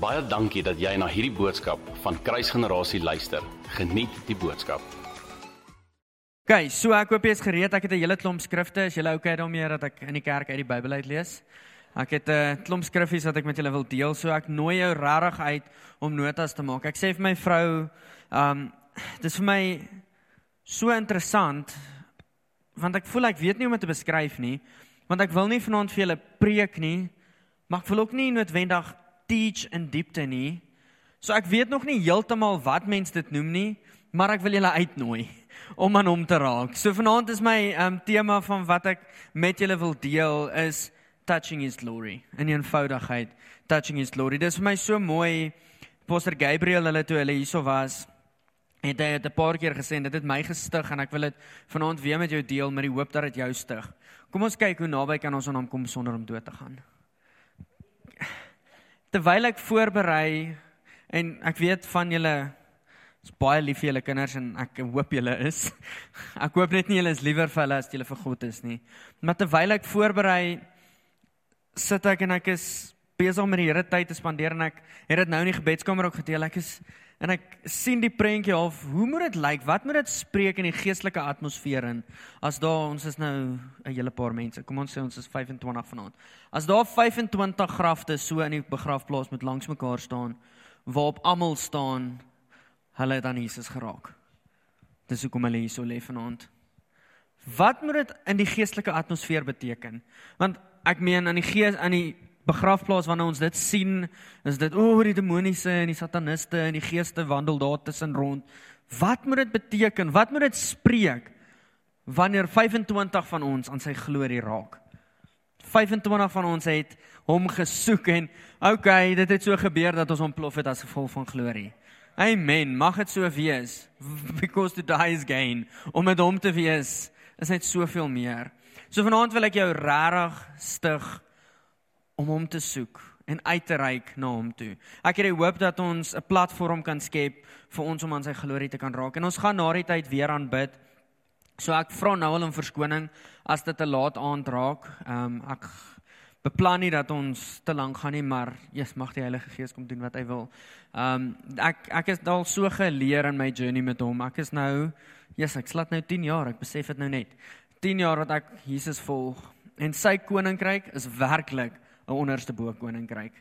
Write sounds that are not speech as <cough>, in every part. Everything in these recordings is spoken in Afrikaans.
Baie dankie dat jy na hierdie boodskap van Kruisgenerasie luister. Geniet die boodskap. OK, so ek hoop jy is gereed. Ek het 'n hele klomp skrifte. Is julle okay daarmee dat ek in die kerk uit die Bybel uit lees? Ek het 'n klomp skriffies wat ek met julle wil deel. So ek nooi jou regtig uit om notas te maak. Ek sê vir my vrou, ehm um, dis vir my so interessant want ek voel ek weet nie hoe om dit te beskryf nie, want ek wil nie vanaand vir julle preek nie, maar ek wil ook nie noodwendig teach in diepte nie. So ek weet nog nie heeltemal wat mense dit noem nie, maar ek wil julle uitnooi <laughs> om aan hom te raak. So vanaand is my um tema van wat ek met julle wil deel is touching his glory. In eenvoudigheid, touching his glory. Dit is vir my so mooi. Pastor Gabriel hulle toe hulle hierso was, het hy het 'n paar keer gesê dit het my gestig en ek wil dit vanaand weer met jou deel met die hoop dat dit jou stig. Kom ons kyk hoe naby kan ons aan hom kom sonder om dood te gaan terwyl ek voorberei en ek weet van julle is baie lief vir julle kinders en ek hoop julle is. <laughs> Ek hoop net nie julle is liewer vir hulle as julle vir God is nie. Maar terwyl ek voorberei sit ek en ek is besig om met die Here tyd te spandeer en ek het dit nou in die gebedskamer ook gedeel. Ek is En ek sien die prentjie of hoe moet dit lyk? Wat moet dit spreek in die geestelike atmosfeer in? As daar ons is nou 'n hele paar mense. Kom ons sê ons is 25 vanaand. As daar 25 grafte so in die begrafplaas met langs mekaar staan waarop almal staan, hulle het aan Jesus geraak. Dis hoekom hulle hier so lê vanaand. Wat moet dit in die geestelike atmosfeer beteken? Want ek meen aan die gees aan die begrafplaas wanneer ons dit sien, is dit o, oh, die demoniese en die sataniste en die geeste wandel daar tussen rond. Wat moet dit beteken? Wat moet dit spreek wanneer 25 van ons aan sy glorie raak? 25 van ons het hom gesoek en okay, dit het so gebeur dat ons ontplof het as gevolg van glorie. Amen. Mag dit so wees. <laughs> Because to die is gain. Om met hom te wees is net soveel meer. So vanaand wil ek jou regtig stig om hom te soek en uit te reik na hom toe. Ek het die hoop dat ons 'n platform kan skep vir ons om aan sy glorie te kan raak. En ons gaan na die tyd weer aanbid. So ek vra nou al om verskoning as dit te laat aand raak. Ehm um, ek beplan nie dat ons te lank gaan nie, maar Jesus mag die Heilige Gees kom doen wat hy wil. Ehm um, ek ek is al so geleer in my journey met hom. Ek is nou Jesus, ek slat nou 10 jaar. Ek besef dit nou net. 10 jaar wat ek Jesus volg en sy koninkryk is werklik 'n onderste bo koninkryk.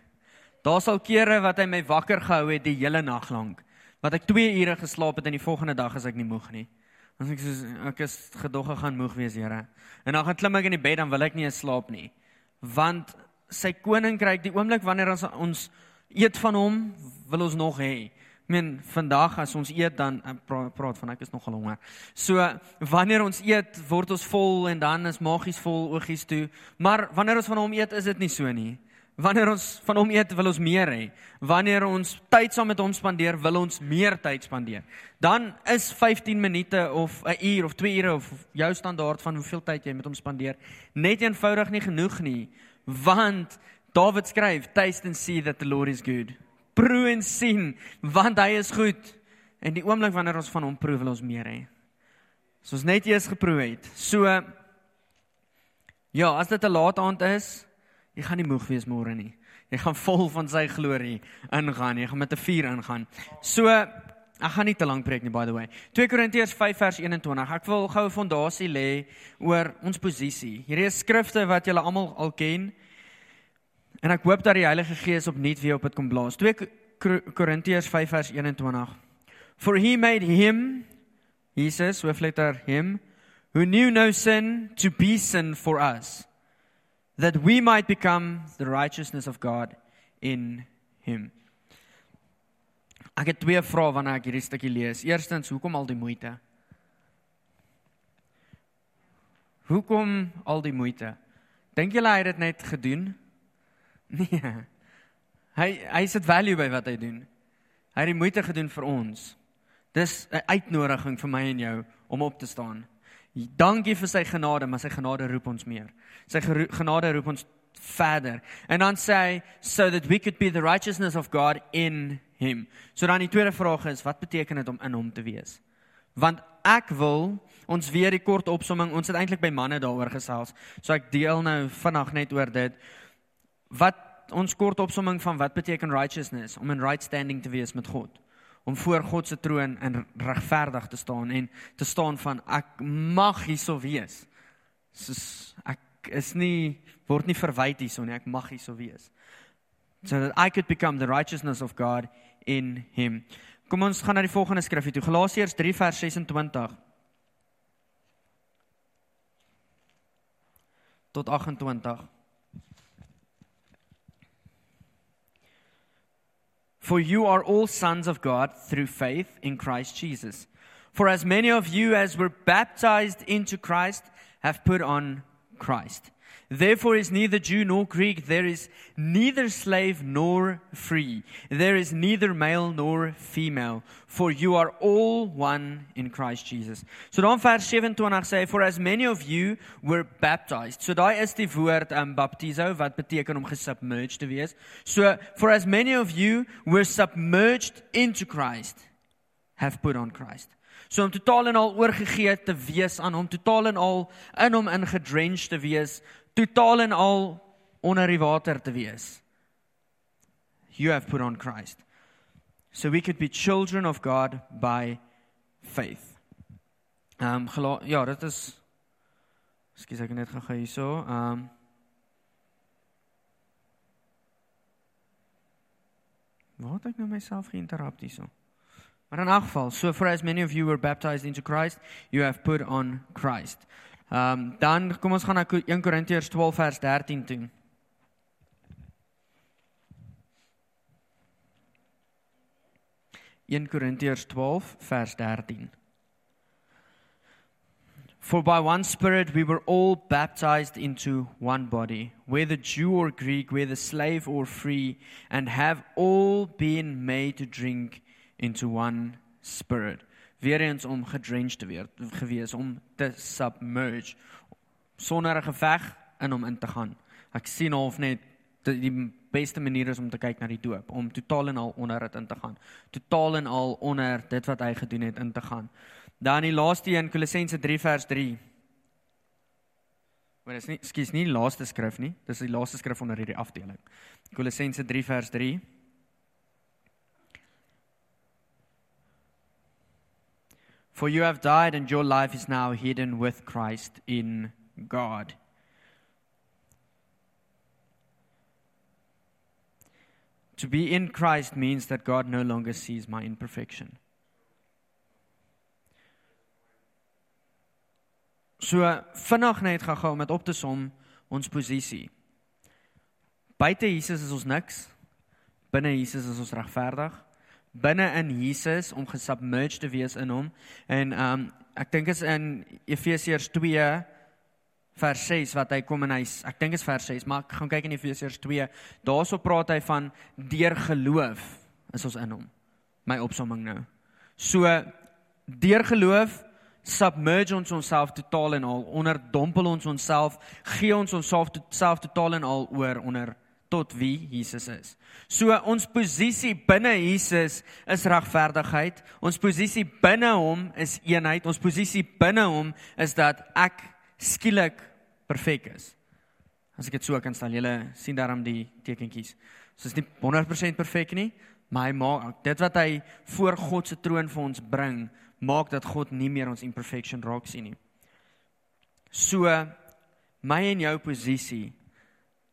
Daar sal kere wat hy my wakker gehou het die hele nag lank. Wat ek 2 ure geslaap het en die volgende dag as ek nie moeg nie. Dan ek soos ek is gedogge gaan moeg wees, Here. En dan gaan klim ek in die bed dan wil ek nie eens slaap nie. Want sy koninkryk, die oomblik wanneer ons ons eet van hom, wil ons nog hê. Meen vandag as ons eet dan praat, praat van ek is nogal honger. So wanneer ons eet, word ons vol en dan is magies vol oogies toe. Maar wanneer ons van hom eet, is dit nie so nie. Wanneer ons van hom eet, wil ons meer hê. Wanneer ons tyd saam met hom spandeer, wil ons meer tyd spandeer. Dan is 15 minute of 'n uur of 2 ure of jou standaard van hoeveel tyd jy met hom spandeer, net eenvoudig nie genoeg nie. Want Dawid skryf, "Taste and see that the Lord is good." Proe en sien want hy is goed. En die oomblik wanneer ons van hom proe, wil ons meer hê. So ons net eers geproe het. So ja, as dit 'n laat aand is, jy gaan nie moeg wees môre nie. Jy gaan vol van sy glorie ingaan. Jy gaan met 'n vuur ingaan. So ek gaan nie te lank preek nie by the way. 2 Korintiërs 5 vers 21. Ek wil gou 'n fondasie lê oor ons posisie. Hierdie is skrifte wat julle almal al ken. En ek hoop dat die Heilige Gees opnuut weer op dit kom blaas. 2 Korintiërs 5 vers 21. For he made him Jesus with letter him who knew no sin to be sin for us that we might become the righteousness of God in him. Ek het twee vrae wanneer ek hierdie stukkie lees. Eerstens, hoekom al die moeite? Hoekom al die moeite? Dink julle hy het dit net gedoen? Nee. Hy hy sit value by wat hy doen. Hy het die moeite gedoen vir ons. Dis 'n uitnodiging vir my en jou om op te staan. Dankie vir sy genade, maar sy genade roep ons meer. Sy genade roep ons verder. En dan sê hy so that we could be the righteousness of God in him. So dan die tweede vraag is, wat beteken dit om in hom te wees? Want ek wil ons weer die kort opsomming, ons het eintlik by manne daaroor gesels. So ek deel nou vinnig net oor dit wat ons kort opsomming van wat beteken righteousness om in right standing te wees met God. Om voor God se troon in regverdig te staan en te staan van ek mag hierso wees. Soos ek is nie word nie verwyd hierso nie, ek mag hierso wees. So that I could become the righteousness of God in him. Kom ons gaan na die volgende skrifgie toe. Galasiërs 3 vers 26 tot 28. For you are all sons of God through faith in Christ Jesus. For as many of you as were baptized into Christ have put on Christ. Therefore is neither Jew nor Greek, there is neither slave nor free, there is neither male nor female, for you are all one in Christ Jesus. So dan vers 27 sê for as many of you were baptized. So daai is die woord um baptizo wat beteken om gesubmerged te wees. So for as many of you were submerged into Christ have put on Christ. So om totaal en al oorgegee te wees aan hom, totaal en al in hom ingedrenched te wees, totaal en al onder die water te wees. You have put on Christ. So we could be children of God by faith. Ehm um, ja, dit is Ekskuus ek net gaan hierso. Ehm um, het ek nou myself geïnterrupt hierso? Maar in elk geval, so for as many of you were baptized into Christ, you have put on Christ. Ehm um, dan kom ons gaan na 1 Korintiërs 12 vers 13 toe. In Korintiërs 12 vers 13. For by one spirit we were all baptized into one body, whether Jew or Greek, whether slave or free, and have all been made to drink into one spirit weer eens om gedrenched te word gewees om te submerge sonder 'n geveg in hom in te gaan. Ek sien half net die, die beste manier is om te kyk na die doop, om totaal en al onder dit in te gaan. Totaal en al onder dit wat hy gedoen het in te gaan. Dan die laaste een Kolossense 3 vers 3. Maar dis nie skus nie die laaste skrif nie, dis die laaste skrif onder hierdie afdeling. Kolossense 3 vers 3. For you have died, and your life is now hidden with Christ in God. To be in Christ means that God no longer sees my imperfection. So vinnig net gou-gou met op te som ons posisie. Buite Jesus is ons niks. Binne Jesus is ons regverdig binne in Jesus om gesubmerged te wees in hom. En um ek dink is in Efesiërs 2 vers 6 wat hy kom en hy ek dink is vers 6, maar ek gaan kyk in Efesiërs 2. Daarso praat hy van deur geloof is ons in hom. My opsomming nou. So deur geloof submerge ons onsself totaal en al onderdompel ons onsself gee ons onsself self totaal en al oor onder tot wie Jesus is. So ons posisie binne Jesus is regverdigheid. Ons posisie binne hom is eenheid. Ons posisie binne hom is dat ek skielik perfek is. As ek dit so kan stel, julle sien daarom die tekentjies. So is nie 100% perfek nie, maar hy maak dit wat hy voor God se troon vir ons bring, maak dat God nie meer ons imperfection raak sien nie. So my en jou posisie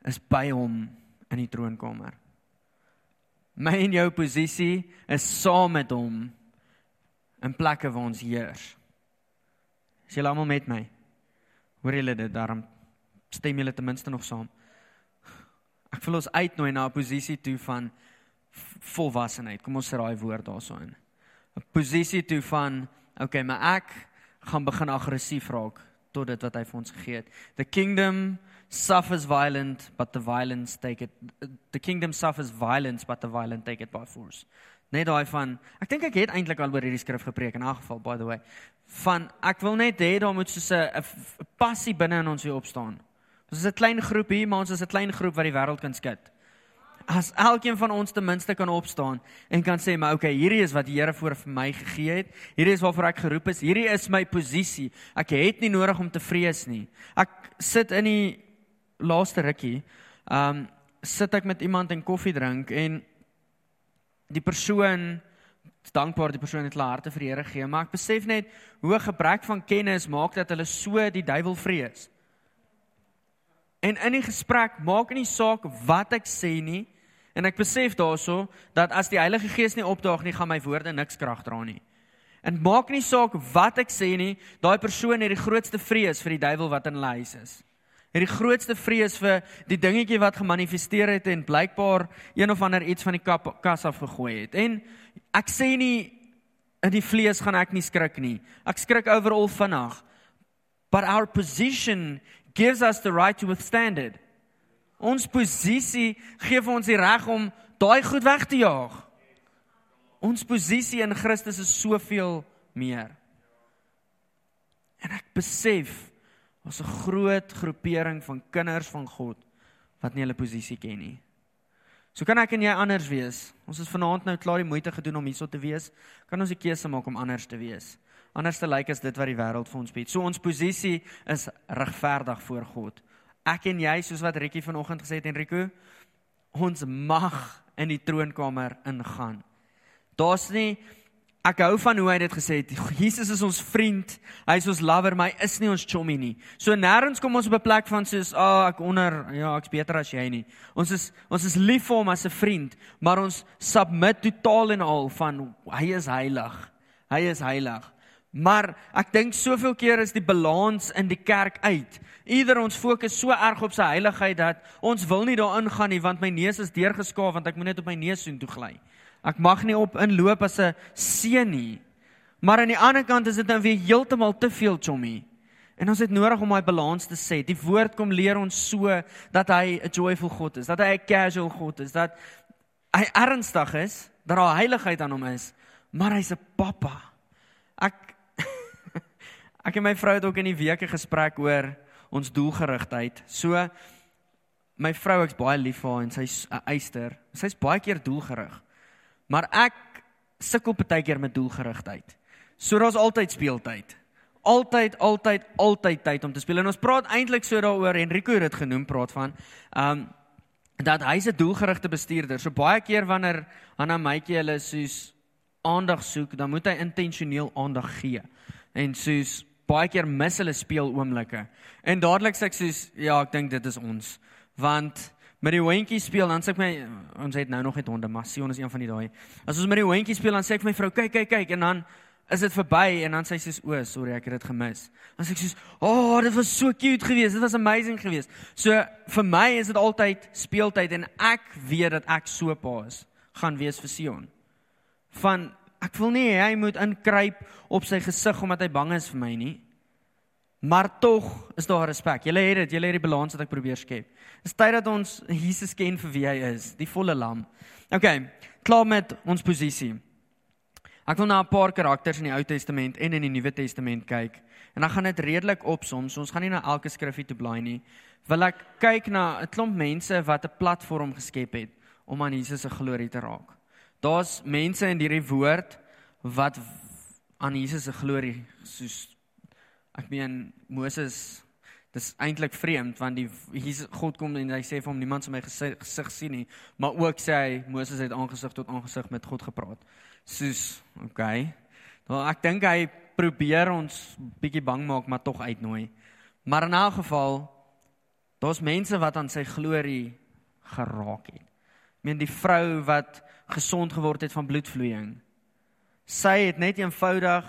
is by hom in die troonkamer. My en jou posisie is saam met hom in plekke waar ons heers. Is julle almal met my? Hoor julle dit daarom stem julle ten minste nog saam. Ek wil ons uitnooi na 'n posisie toe van volwassenheid. Kom ons sit daai woord daarso in. 'n Posisie toe van okay, maar ek gaan begin aggressief raak tot dit wat hy vir ons gegee het. The kingdom suffers violent but the violence take it the kingdom suffers violence but the violent take it by force. Net daai van ek dink ek het eintlik al oor hierdie skrif gepreek in 'n geval by the way. Van ek wil net hê daar moet so 'n passie binne in ons hier opstaan. Ons is 'n klein groep hier, maar ons is 'n klein groep wat die wêreld kan skud. As elkeen van ons ten minste kan opstaan en kan sê maar okay, hierdie is wat die Here voor vir my gegee het. Hierdie is waarvoor ek geroep is. Hierdie is my posisie. Ek het nie nodig om te vrees nie. Ek sit in die laaste rukkie, ehm um, sit ek met iemand en koffie drink en die persoon dankbaar die persoon het hulle harte vir die Here gegee, maar ek besef net hoe gebrek van kennis maak dat hulle so die duiwel vrees. En in die gesprek maak nie saak wat ek sê nie en ek besef daaroor dat as die Heilige Gees nie opdaag nie, gaan my woorde niks krag dra nie. En maak nie saak wat ek sê nie, daai persoon het die grootste vrees vir die duiwel wat in hulle huis is. Het die grootste vrees vir die dingetjie wat gemanifesteer het en blykbaar een of ander iets van die kap, kas af gegooi het. En ek sê nie in die vlees gaan ek nie skrik nie. Ek skrik overal vinnig. But our position gives us the right to withstand it. Ons posisie gee vir ons die reg om daai goed weg te jaag. Ons posisie in Christus is soveel meer. En ek besef ons 'n groot groepering van kinders van God wat nie hulle posisie ken nie. So kan ek en jy anders wees. Ons het vanaand nou klaar die moeite gedoen om hierso te wees. Kan ons die keuse maak om anders te wees? Anders te lyk like as dit wat die wêreld vir ons bied. So ons posisie is regverdig voor God. Ek en jy, soos wat Rikkie vanoggend gesê het Enrico, ons mag in die troonkamer ingaan. Daar's nie ek hou van hoe hy dit gesê het. Jesus is ons vriend. Hy is ons lover, maar hy is nie ons chommy nie. So nêrens kom ons op 'n plek van soos, "Ag, oh, ek onder, ja, ek's beter as jy nie." Ons is ons is lief vir hom as 'n vriend, maar ons submit totaal en al van hy is heilig. Hy is heilig. Maar ek dink soveel keer is die balans in die kerk uit. Ieder ons fokus so erg op sy heiligheid dat ons wil nie daarin gaan nie want my neus is deurgeskaaf want ek moet net op my neus soen toe gly. Ek mag nie op inloop as 'n seun nie. Maar aan die ander kant is dit nou weer heeltemal te veel chommy. En ons het nodig om daai balans te sê. Die woord kom leer ons so dat hy 'n joyful God is, dat hy 'n casual God is, dat hy ernstig is, dat daar heiligheid aan hom is, maar hy's 'n pappa. Ek <laughs> ek en my vrou het ook in die week 'n gesprek oor ons doelgerigtheid. So my vrou ek's baie lief vir haar en sy's 'n eyster. Sy's baie keer doelgerig. Maar ek sukkel baie keer met doelgerigtheid. So daar's altyd speeltyd. Altyd, altyd, altyd tyd om te speel. En ons praat eintlik so daaroor Enrico het dit genoem praat van um dat hy's 'n doelgerigte bestuurder. So baie keer wanneer Hanna Maitjie hulle soos aandag soek, dan moet hy intentioneel aandag gee. En soos baie keer mis hulle speel oomblikke. En dadelik sê ek soos ja, ek dink dit is ons. Want met die hondjie speel dan sê ek my ons het nou nog net honde, maar Sion is een van die daai. As ons met die hondjie speel dan sê ek vir my vrou, kyk kyk kyk en dan is dit verby en dan sê sy soos o, sorry, ek het dit gemis. Dan sê ek soos, "O, oh, dit was so cute geweest. Dit was amazing geweest." So vir my is dit altyd speeltyd en ek weet dat ek so pa is, gaan wees vir Sion. Van ek wil nie hy moet inkruip op sy gesig omdat hy bang is vir my nie. Maar tog is daar respek. Julle het dit, julle het die balans wat ek probeer skep. Dis tyd dat ons Jesus ken vir wie hy is, die volle lam. OK, klaar met ons posisie. Ek wil na 'n paar karakters in die Ou Testament en in die Nuwe Testament kyk. En dan gaan dit redelik opsom. So ons gaan nie na elke skrifgie toe blaai nie. Wil ek kyk na 'n klomp mense wat 'n platform geskep het om aan Jesus se glorie te raak. Daar's mense in hierdie woord wat aan Jesus se glorie soos Ek meen Moses dis eintlik vreemd want die Jesus God kom en hy sê vir hom niemand sal my gesig sien nie, maar ook sê hy Moses het aangesig tot aangesig met God gepraat. Soos, okay. Nou ek dink hy probeer ons bietjie bang maak maar tog uitnooi. Maar in 'n geval daar's mense wat aan sy glorie geraak het. Ek meen die vrou wat gesond geword het van bloedvloeiing. Sy het net eenvoudig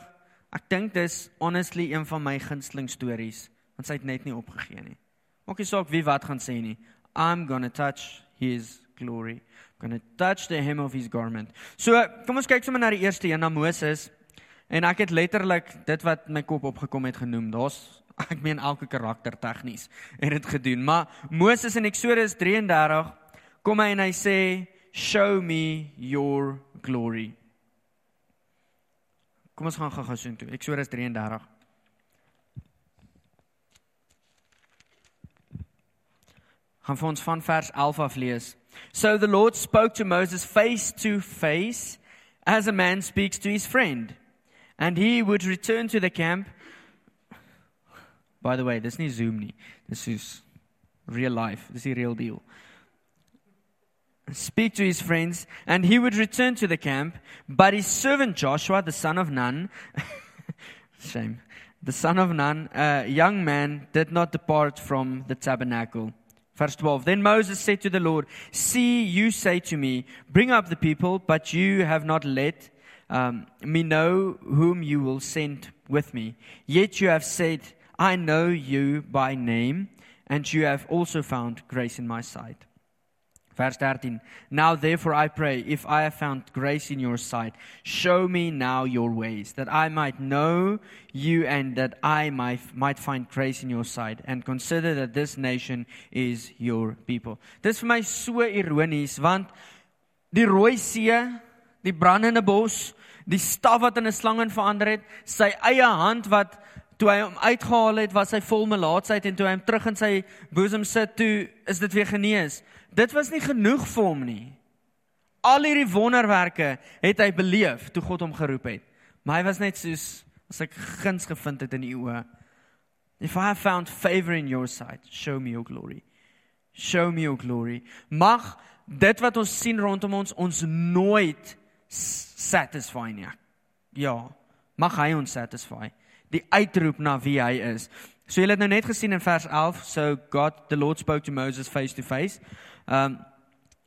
Ek dink dis honestly een van my gunsteling stories, want sy het net nie opgegee nie. Maak nie saak wie wat gaan sê nie. I'm going to touch his glory. I'm going to touch the hem of his garment. So, kom ons kyk sommer na die eerste een, na Moses. En ek het letterlik dit wat my kop opgekom het genoem. Daar's ek meen elke karakter tegnies het dit gedoen. Maar Moses in Eksodus 33 kom hy en hy sê, "Show me your glory." Kom ons gaan gou-gou so intoe. Eksodus 33. Gaan vir ons van vers 11 af lees. So the Lord spoke to Moses face to face as a man speaks to his friend. And he would return to the camp. By the way, dis nie Zoom nie. Dis is real life. Dis die real deal. Speak to his friends, and he would return to the camp. But his servant Joshua, the son of Nun, <laughs> shame, the son of Nun, a young man, did not depart from the tabernacle. Verse 12 Then Moses said to the Lord, See, you say to me, Bring up the people, but you have not let um, me know whom you will send with me. Yet you have said, I know you by name, and you have also found grace in my sight. Verse 13 Now therefore I pray, if I have found grace in your sight, show me now your ways, that I might know you and that I might, might find grace in your sight, and consider that this nation is your people. Dis vir my so ironies, want die rooi see, die brandende bos, die staf wat in 'n slang in verander het, sy eie hand wat toe hy hom uitgehaal het, was hy vol melaatsheid en toe hy hom terug in sy boesem sit, toe is dit weer genees. Dit was nie genoeg vir hom nie. Al hierdie wonderwerke het hy beleef toe God hom geroep het. Maar hy was net soos as ek guns gevind het in u oë. If I have found favor in your sight, show me your glory. Show me your glory. Mag dit wat ons sien rondom ons ons nooit satisfy nie. Ja, mag hy ons satisfy. Die uitroep na wie hy is. So julle het nou net gesien in vers 11, so God the Lord spoke to Moses face to face. Um,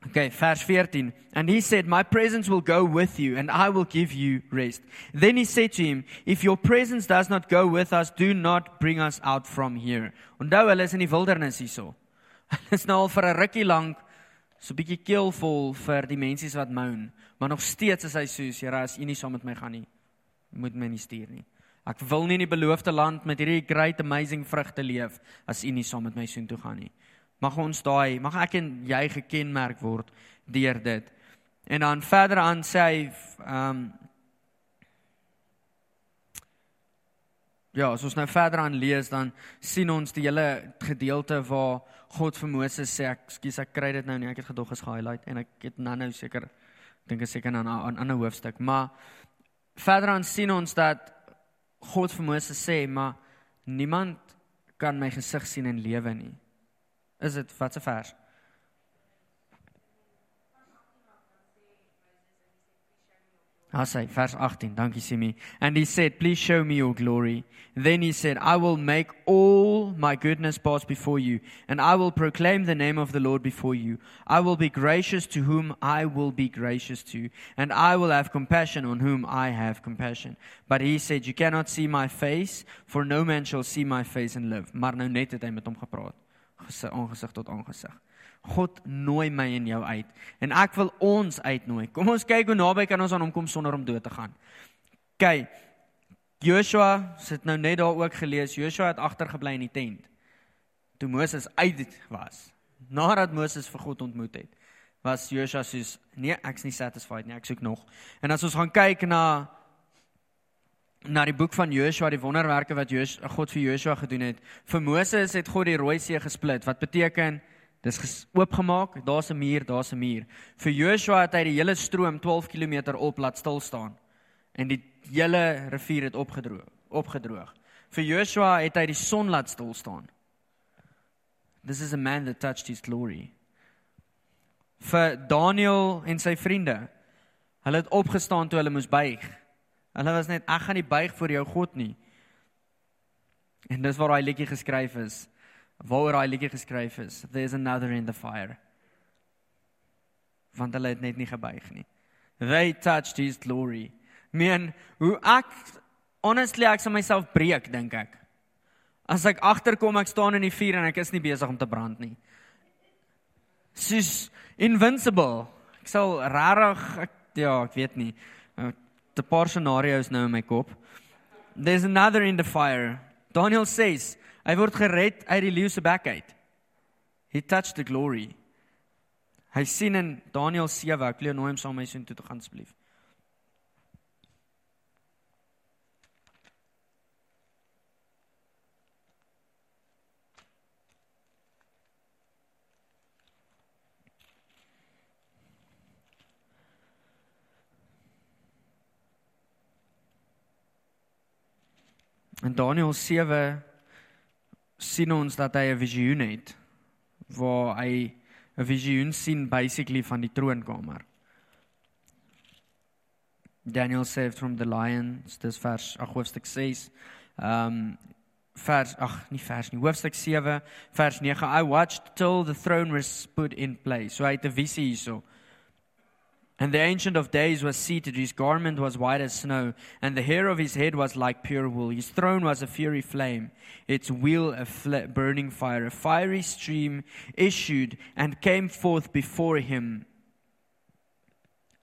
okay, verse 14. And he said, My presence will go with you, and I will give you rest. Then he said to him, If your presence does not go with us, do not bring us out from here. Onthou, hulle is in die wildernis hierso. <laughs> Hulle is nou al vir 'n rukkie lank so 'n bietjie keelvol vir die mense wat moan, maar nog steeds is hy soos, Here, as U nie saam met my gaan nie, moet my nie stuur nie. Ek wil nie in die beloofde land met hierdie great amazing vrugte leef as U nie saam met my soontoe gaan nie. Mag ons daai, mag ek en jy gekenmerk word deur dit. En dan verder aan sê hy ehm um, Ja, as ons nou verder aan lees dan sien ons die hele gedeelte waar God vir Moses sê, ek skus ek kry dit nou nie, ek het gedog is ge-highlight en ek het nou nou seker dink ek seker aan 'n ander hoofstuk, maar verder aan sien ons dat God vir Moses sê, maar niemand kan my gesig sien en lewe nie. Is dit wat vers? I say verse 18. Dankie Simi. And he said, "Please show me your glory." Then he said, "I will make all my goodness pass before you, and I will proclaim the name of the Lord before you. I will be gracious to whom I will be gracious to, and I will have compassion on whom I have compassion." But he said, "You cannot see my face, for no man shall see my face and live." Maar nou net het hy met hom gepraat aangesig tot aangesig. God nooi my en jou uit en ek wil ons uitnooi. Kom ons kyk hoe naby kan ons aan hom kom sonder om dood te gaan. Kyk. Joshua sit nou net daar ook gelees. Joshua het agtergebly in die tent. Toe Moses uit was. Nadat Moses vir God ontmoet het, was Joshua soos nee, ek's nie satisfied nie, ek soek nog. En as ons gaan kyk na na die boek van Joshua, die wonderwerke wat Joshua, God vir Joshua gedoen het. Vir Moses het God die Rooi See gesplit. Wat beteken dis oopgemaak, daar's 'n muur, daar's 'n muur. Vir Joshua het hy die hele stroom 12 km op laat stil staan en die hele rivier het opgedroog, opgedroog. Vir Joshua het hy die son laat stil staan. This is a man that touched his glory. Vir Daniel en sy vriende, hulle het opgestaan toe hulle moes buig. Hulle was net ek gaan nie buig voor jou God nie. En dis waar daai liedjie geskryf is. Waar daai liedjie geskryf is. There's another in the fire. Want hulle het net nie gebuig nie. They touched his glory. Men, hoe ek honestly ek sal myself breek dink ek. As ek agterkom ek staan in die vuur en ek is nie besig om te brand nie. Soos invincible. Ek sal rarig ek ja, ek weet nie. 'n paar scenario's nou in my kop. There's another in the fire. Daniel says, hy word gered uit die leeu se bek uit. He touched the glory. Hy sien in Daniel 7, ek wil jou nooi om saam met my so toe te gaan asseblief. In Daniël 7 sien ons dat hy 'n visioen het waar hy 'n visioen sien basically van die troonkamer. Daniel saved from the lions, dis vers ag hoofstuk 6. Ehm um, vers ag nie vers nie, hoofstuk 7 vers 9. I watched till the throne was put in place. So hy het 'n visie hierso. And the Ancient of Days was seated. His garment was white as snow, and the hair of his head was like pure wool. His throne was a fiery flame, its wheel a fl- burning fire. A fiery stream issued and came forth before him.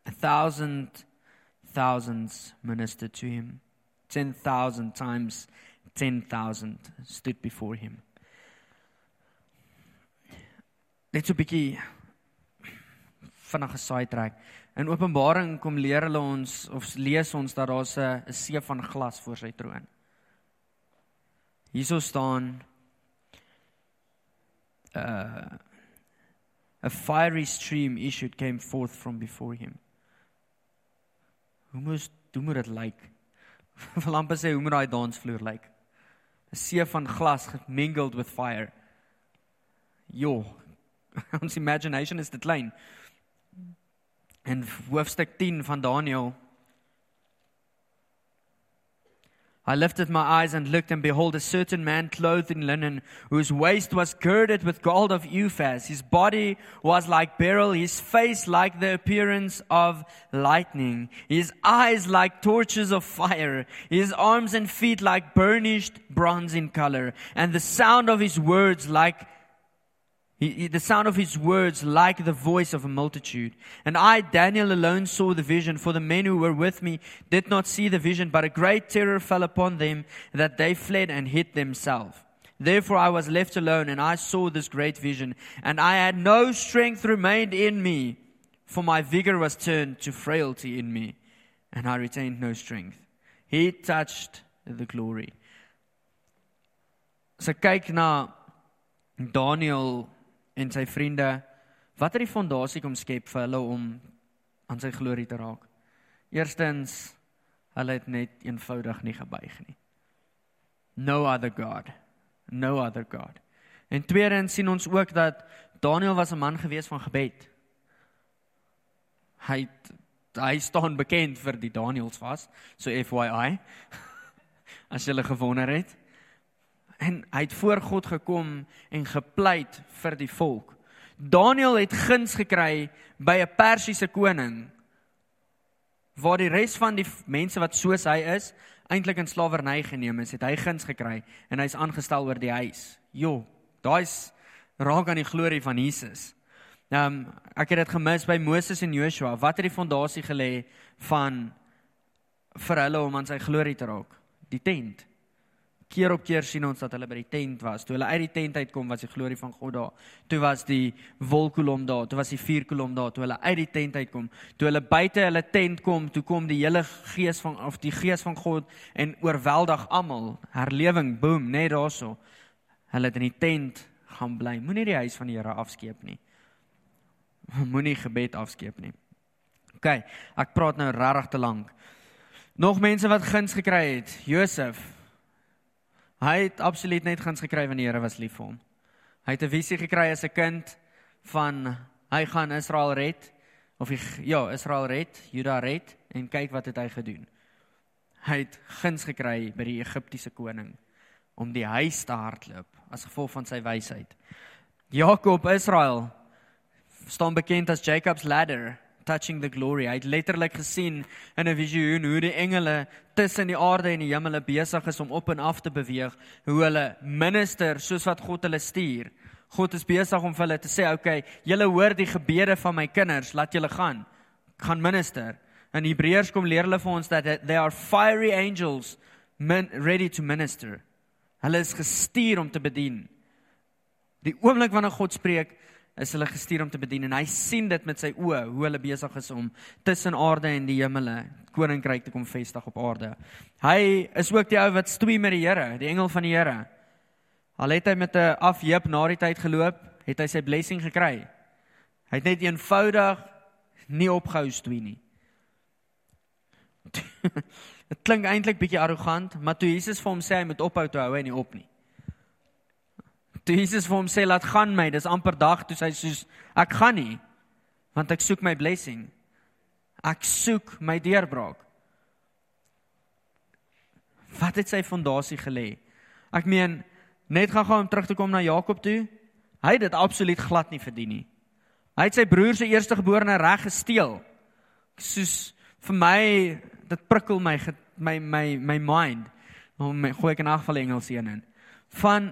A thousand thousands ministered to him. Ten thousand times ten thousand stood before him. Net so 'n bietjie vinnige. In Openbaring kom leer hulle ons of lees ons dat daar 'n 'n see van glas voor sy troon. Hierso staan uh a fiery stream issued came forth from before him. Hoe moes hoe moet dit lyk? <laughs> Wil amper sê hoe moet daai dansvloer lyk? 'n See van glas gemingled with fire. Jo. <laughs> Ons imagination is te klein in hoofstuk 10 van Daniël. I lifted my eyes and looked, and behold, a certain man clothed in linen, whose waist was girded with gold of Uphaz. His body was like beryl, his face like the appearance of lightning, his eyes like torches of fire, his arms and feet like burnished bronze in color, and the sound of his words like he, he, the sound of his words like the voice of a multitude. And I, Daniel, alone saw the vision, for the men who were with me did not see the vision, but a great terror fell upon them that they fled and hid themselves. Therefore I was left alone, and I saw this great vision, and I had no strength remained in me, for my vigor was turned to frailty in me, and I retained no strength. He touched the glory. So kyk na Daniel en sy vriende wat het die fondasie kom skep vir hulle om aan sy glorie te raak. Eerstens hulle het net eenvoudig nie gebuig nie. No other god. No other god. En tweedens sien ons ook dat Daniel was 'n man gewees van gebed. Hy hy staan bekend vir die Daniels vas, so FYI. <laughs> As jy hulle gewonder het en hy het voor God gekom en gepleit vir die volk. Daniel het guns gekry by 'n Persiese koning waar die res van die mense wat soos hy is eintlik in slawerny geneem is, het hy guns gekry en hy's aangestel oor die huis. Jo, daai's raak aan die glorie van Jesus. Ehm um, ek het dit gemis by Moses en Joshua. Wat het die fondasie gelê van vir hulle om aan sy glorie te raak? Die tent keer op keer sien ons dat hulle by die tent was. Toe hulle uit die tent uitkom, was die glorie van God daar. Toe was die wolkkolom daar, toe was die vuurkolom daar. Toe hulle uit die tent uitkom, toe hulle buite hulle tent kom, toe kom die hele gees van of die gees van God en oorweldig almal. Herlewing, boem, net daarso. Hulle het in die tent gaan bly. Moenie die huis van die Here afskeep nie. <laughs> Moenie gebed afskeep nie. OK, ek praat nou regtig te lank. Nog mense wat guns gekry het. Josef, Hy het absoluut net guns gekry wanneer die Here was lief vir hom. Hy het 'n visie gekry as 'n kind van hy gaan Israel red of hy, ja, Israel red, Juda red en kyk wat het hy gedoen. Hy het guns gekry by die Egiptiese koning om die huis te hardloop as gevolg van sy wysheid. Jakob Israel staan bekend as Jacob's ladder touching the glory. Hy het letterlik gesien in 'n visioen hoe die engele tussen die aarde en die hemele besig is om op en af te beweeg, hoe hulle minister soos wat God hulle stuur. God is besig om vir hulle te sê, "Oké, okay, julle hoor die gebede van my kinders, laat julle gaan. Gaan minister." In Hebreërs kom leer hulle vir ons dat they are fiery angels ready to minister. Hulle is gestuur om te bedien. Die oomblik wanneer God spreek, is hulle gestuur om te bedien en hy sien dit met sy oë hoe hulle besig is om tussen aarde en die hemele koninkryk te kom vestig op aarde. Hy is ook die ou wat stoei met die Here, die engel van die Here. Al het hy met 'n afheep na die tyd geloop, het hy sy blessing gekry. Hy het net eenvoudig nie opgehou stoei nie. <laughs> Dit klink eintlik bietjie arrogant, maar toe Jesus vir hom sê hy moet ophou toe hou hy nie op nie. Toe Jesus vir hom sê laat gaan my, dis amper dag toe hy soos ek gaan nie want ek soek my blessing. Ek soek my deurbraak. Wat het sy fondasie gelê? Ek meen net gaan om terug te kom na Jakob toe. Hy het dit absoluut glad nie verdien nie. Hy het sy broer se eerstegeborene reg gesteel. Soos vir my dit prikkel my my my my mind. Om my gooi ek in geval Engels een in. Van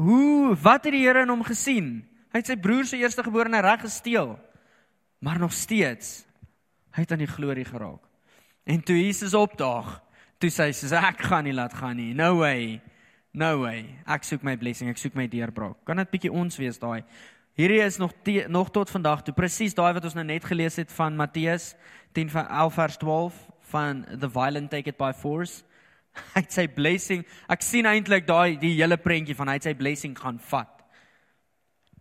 hoe wat het die Here in hom gesien? Hy het sy broer se eerstegeborene reg gesteel. Maar nog steeds hy het aan die glorie geraak. En toe Jesus opdaag, toe sê hy soos ek gaan nie laat gaan nie. No way. No way. Ek soek my blessing, ek soek my deurbraak. Kan dit bietjie ons wees daai? Hierdie is nog te, nog tot vandag toe presies daai wat ons nou net gelees het van Matteus 10 van 11 vers 12 van the violent take it by force. <laughs> Hy het sy blessing. Ek sien eintlik daai die hele prentjie van hy het sy blessing gaan vat.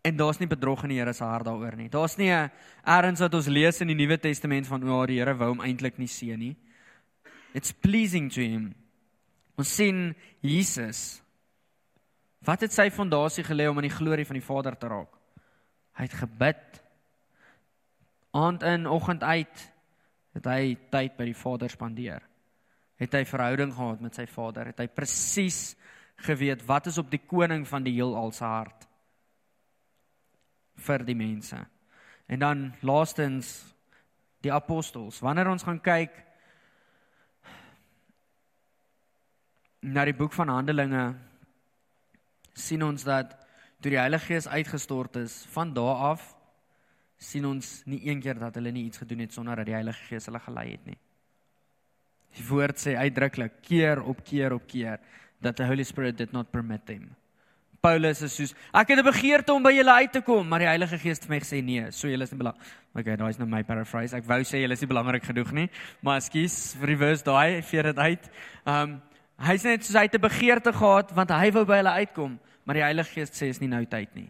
En daar's nie bedrog in die Here se hart daaroor nie. Daar's nie 'n erns wat ons lees in die Nuwe Testament van o, die Here wou hom eintlik nie seën nie. It's pleasing to him. Ons sien Jesus. Wat het sy fondasie gelê om aan die glorie van die Vader te raak? Hy het gebid. Aand in, oggend uit het hy tyd by die Vader spandeer. Het hy verhouding gehad met sy Vader, het hy presies geweet wat is op die koning van die heelal se hart vir die mense. En dan laastens die apostels. Wanneer ons gaan kyk na die boek van Handelinge sien ons dat toe die Heilige Gees uitgestort is, van daardie af sien ons nie een keer dat hulle nie iets gedoen het sonder dat die Heilige Gees hulle gelei het nie. Die woord sê uitdruklik keer op keer op keer dat the Holy Spirit did not permit them. Paulus is soos ek het 'n begeerte om by julle uit te kom, maar die Heilige Gees het vir my gesê nee, so julle is nie belangrik. Okay, daai is nou my paraphrase. Ek wou sê julle is nie belangrik genoeg nie, maar ekskuus vir die verse daai, veer dit uit. Um hy sê net soos hy het 'n begeerte gehad want hy wou by hulle uitkom, maar die Heilige Gees sê is nie nou tyd nie.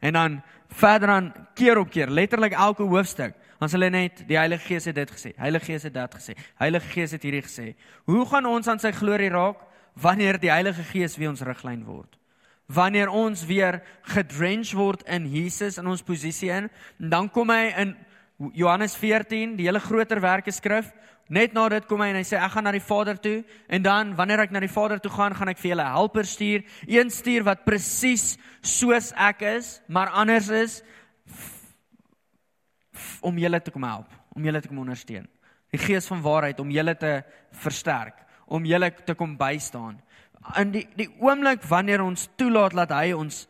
En dan verder aan keer op keer, letterlik elke hoofstuk, sê hulle net die Heilige Gees het dit gesê. Heilige Gees het dit gesê. Heilige Gees het hierdie gesê. Hoe gaan ons aan sy glorie raak wanneer die Heilige Gees wie ons riglyn word? Wanneer ons weer gedrench word in Jesus in ons posisie in, dan kom hy in Johannes 14, die hele groter werke skrif, Net na dit kom hy en hy sê ek gaan na die Vader toe en dan wanneer ek na die Vader toe gaan, gaan ek vir julle helper stuur, een stuur wat presies soos ek is, maar anders is om julle te kom help, om julle te kom ondersteun. Die Gees van waarheid om julle te versterk, om julle te kom bystaan. In die die oomblik wanneer ons toelaat dat hy ons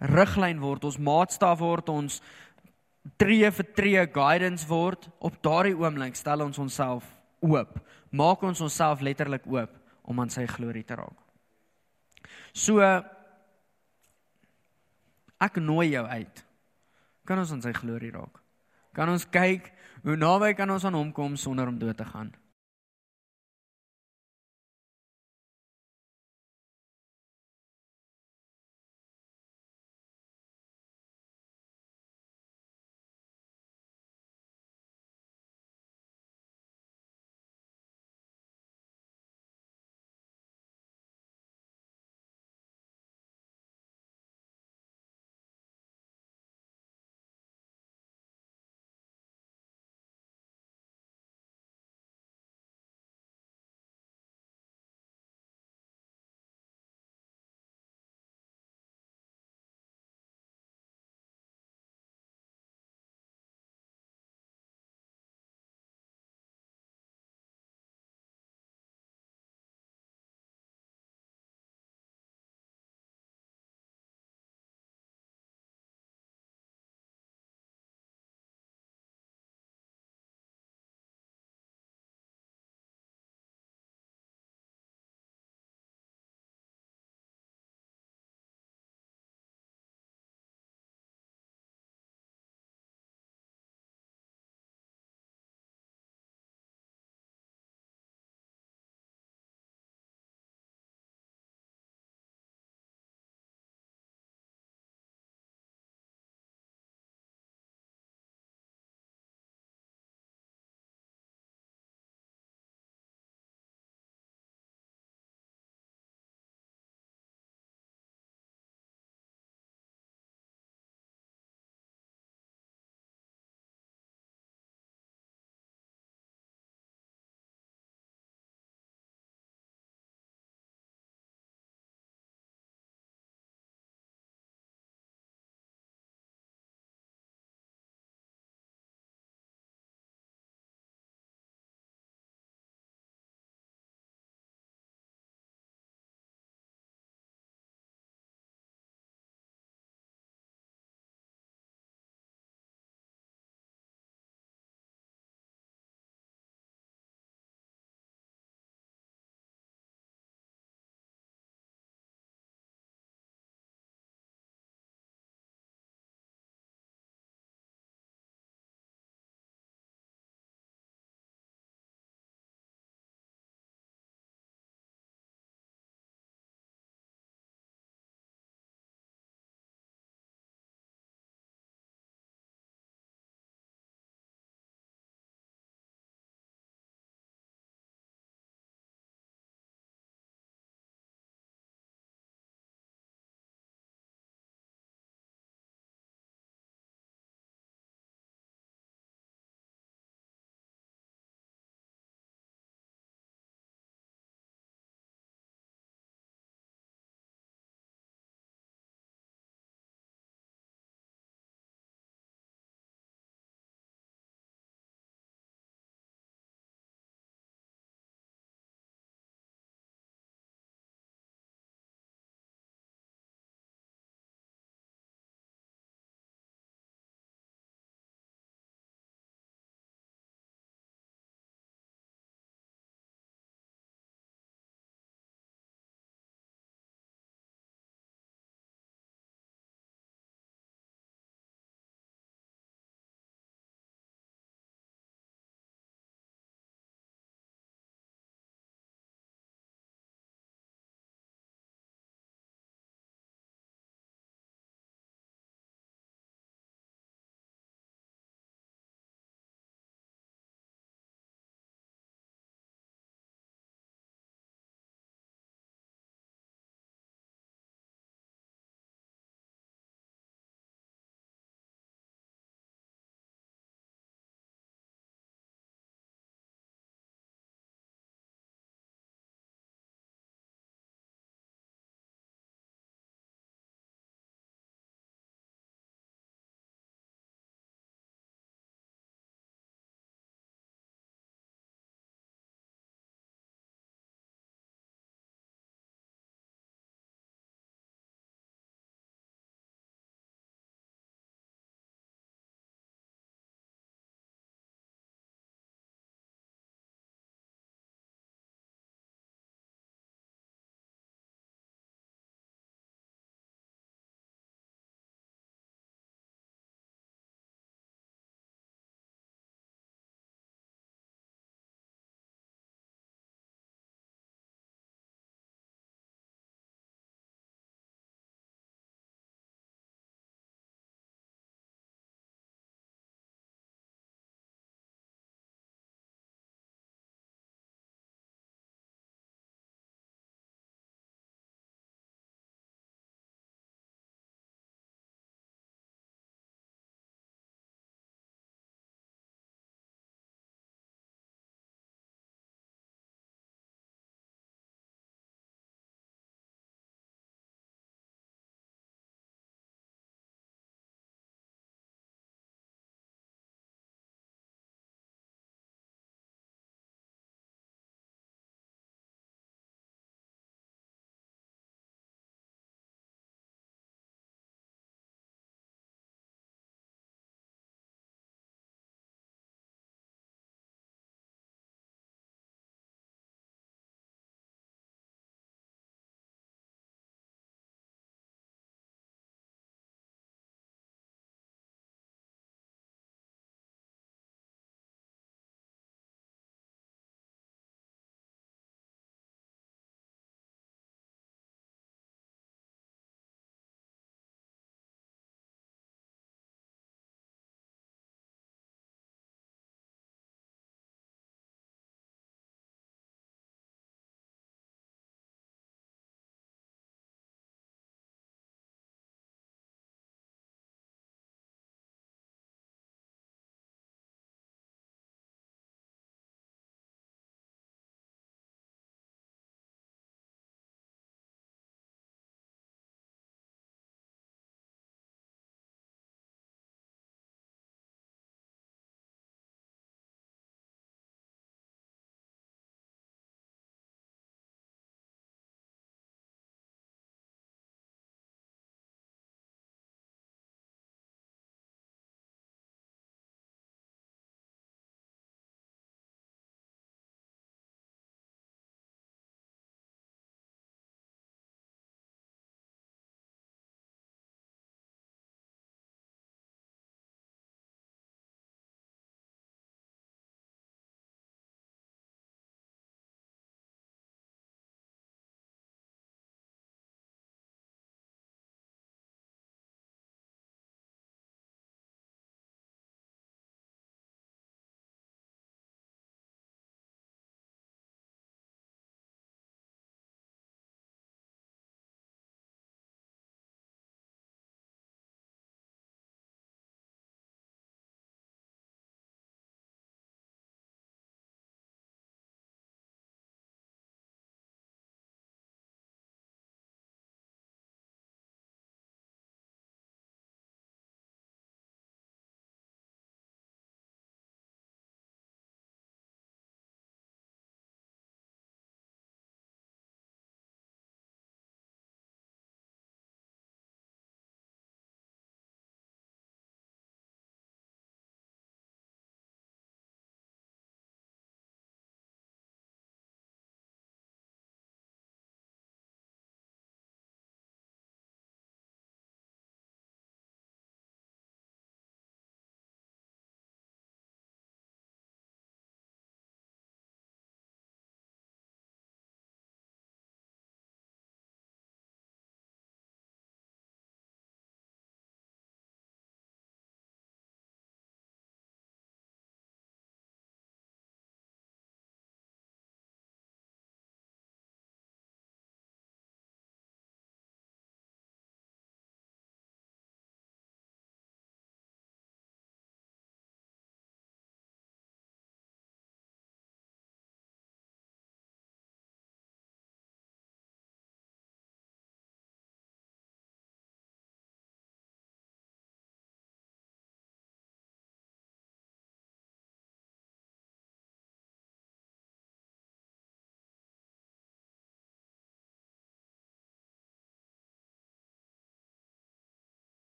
riglyn word, ons maatstaf word, ons tree vir tree guidance word, op daardie oomblik stel ons onsself oop. Maak ons onsself letterlik oop om aan sy glorie te raak. So ek nooi jou uit. Kan ons aan sy glorie raak? Kan ons kyk hoe naby kan ons aan hom kom sonder om dood te gaan?